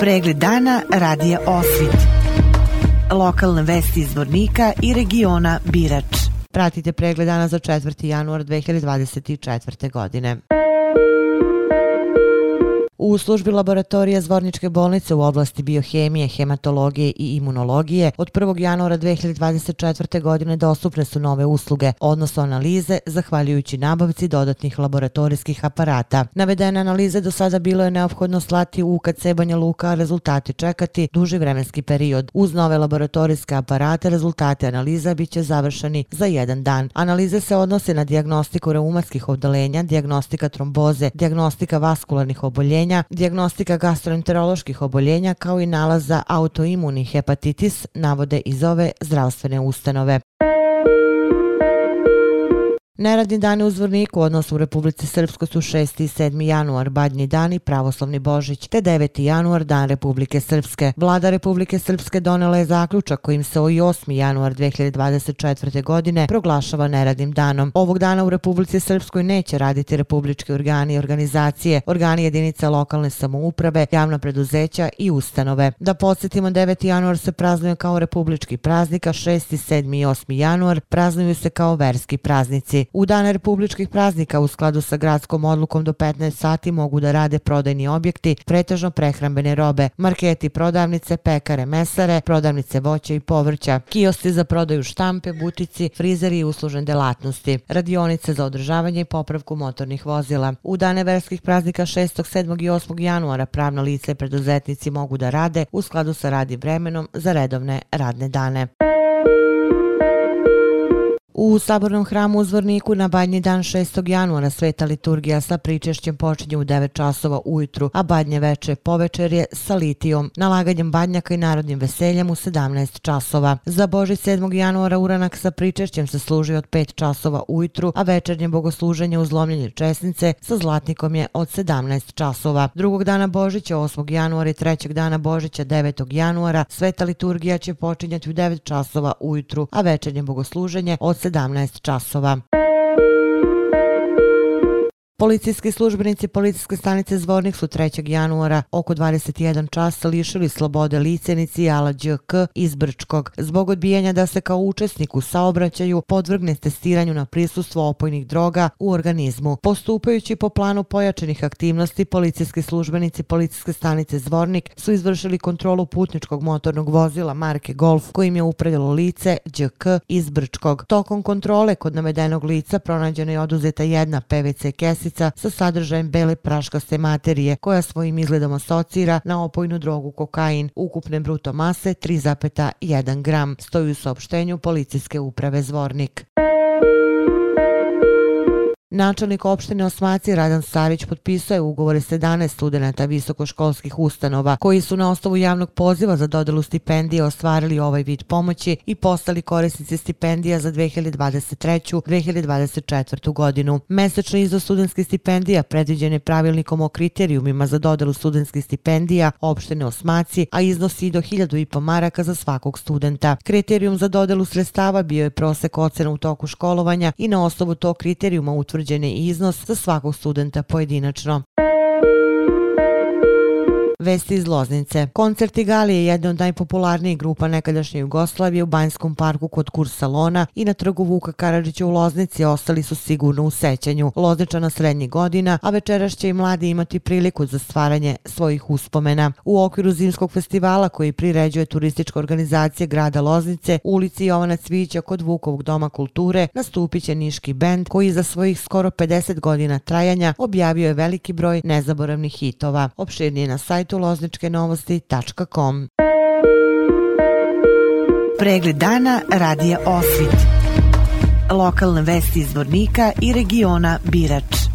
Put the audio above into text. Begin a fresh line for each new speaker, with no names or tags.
Pregled dana radija Osvit. Lokalne vesti iz Vornika i regiona Birač.
Pratite pregled dana za 4. januar 2024. godine. U službi laboratorija Zvorničke bolnice u oblasti biohemije, hematologije i imunologije od 1. januara 2024. godine dostupne su nove usluge, odnosno analize, zahvaljujući nabavci dodatnih laboratorijskih aparata. Navedene analize do sada bilo je neophodno slati u UKC Banja Luka, a rezultati čekati duži vremenski period. Uz nove laboratorijske aparate, rezultate analiza bit će završeni za jedan dan. Analize se odnose na diagnostiku reumatskih odalenja, diagnostika tromboze, diagnostika vaskularnih oboljenja, oboljenja, diagnostika gastroenteroloških oboljenja kao i nalaza autoimuni hepatitis navode iz ove zdravstvene ustanove. Neradni dani u Zvorniku, odnosno u Republici Srpskoj su 6. i 7. januar, badnji dani, pravoslavni Božić, te 9. januar, dan Republike Srpske. Vlada Republike Srpske donela je zaključak kojim se o 8. januar 2024. godine proglašava neradnim danom. Ovog dana u Republici Srpskoj neće raditi republički organi i organizacije, organi jedinica lokalne samouprave, javna preduzeća i ustanove. Da podsjetimo, 9. januar se praznuje kao republički praznik, a 6. 7. i 8. januar praznuju se kao verski praznici. U dane republičkih praznika u skladu sa gradskom odlukom do 15 sati mogu da rade prodajni objekti, pretežno prehrambene robe, marketi, prodavnice, pekare, mesare, prodavnice voća i povrća, kiosti za prodaju štampe, butici, frizeri i uslužne delatnosti, radionice za održavanje i popravku motornih vozila. U dane verskih praznika 6., 7. i 8. januara pravna lice i preduzetnici mogu da rade u skladu sa radi vremenom za redovne radne dane. U sabornom hramu u Zvorniku na badnji dan 6. januara sveta liturgija sa pričešćem počinje u 9 časova ujutru, a badnje veče povečer je sa litijom, nalaganjem badnjaka i narodnim veseljem u 17 časova. Za Boži 7. januara uranak sa pričešćem se služi od 5 časova ujutru, a večernje bogosluženje u zlomljenje česnice sa zlatnikom je od 17 časova. Drugog dana Božića 8. januara i trećeg dana Božića 9. januara sveta liturgija će počinjati u 9 časova ujutru, a večernje bogosluženje od 17 17 časova. Policijski službenici policijske stanice Zvornik su 3. januara oko 21 časa lišili slobode licenici Jala DŽK iz Brčkog zbog odbijanja da se kao učesnik u saobraćaju podvrgne testiranju na prisustvo opojnih droga u organizmu. Postupajući po planu pojačenih aktivnosti, policijski službenici policijske stanice Zvornik su izvršili kontrolu putničkog motornog vozila marke Golf kojim je upravljalo lice Đk iz Brčkog. Tokom kontrole kod navedenog lica pronađena je oduzeta jedna PVC kesica čestica sa sadržajem bele praškaste materije koja svojim izgledom asocira na opojnu drogu kokain ukupne bruto mase 3,1 gram, stoji u saopštenju policijske uprave Zvornik. Načelnik opštine Osmaci Radan Savić potpisao je ugovore s 11 studenta visokoškolskih ustanova koji su na osnovu javnog poziva za dodelu stipendije ostvarili ovaj vid pomoći i postali korisnici stipendija za 2023-2024. godinu. Mesečni iznos studentskih stipendija predviđen je pravilnikom o kriterijumima za dodelu studentskih stipendija opštine Osmaci, a iznosi i do 1000,5 maraka za svakog studenta. Kriterijum za dodelu sredstava bio je prosek ocena u toku školovanja i na osnovu tog kriterijuma utvrđen utvrđeni iznos za svakog studenta pojedinačno. Vesti iz Loznice. Koncert Igali je jedna od najpopularnijih grupa nekadašnje Jugoslavije u Banjskom parku kod Kurs Salona i na trgu Vuka Karadžića u Loznici ostali su sigurno u sećanju. Lozničana srednjih godina, a večeras će i mladi imati priliku za stvaranje svojih uspomena. U okviru zimskog festivala koji priređuje turistička organizacija grada Loznice, ulici Jovana Cvića kod Vukovog doma kulture, nastupit će Niški bend koji za svojih skoro 50 godina trajanja objavio je veliki broj nezaboravnih hitova. Opširnije na sajtu sajtu lozničkenovosti.com
Pregled dana radija Osvit. Lokalne vesti iz Vornika i regiona Birač.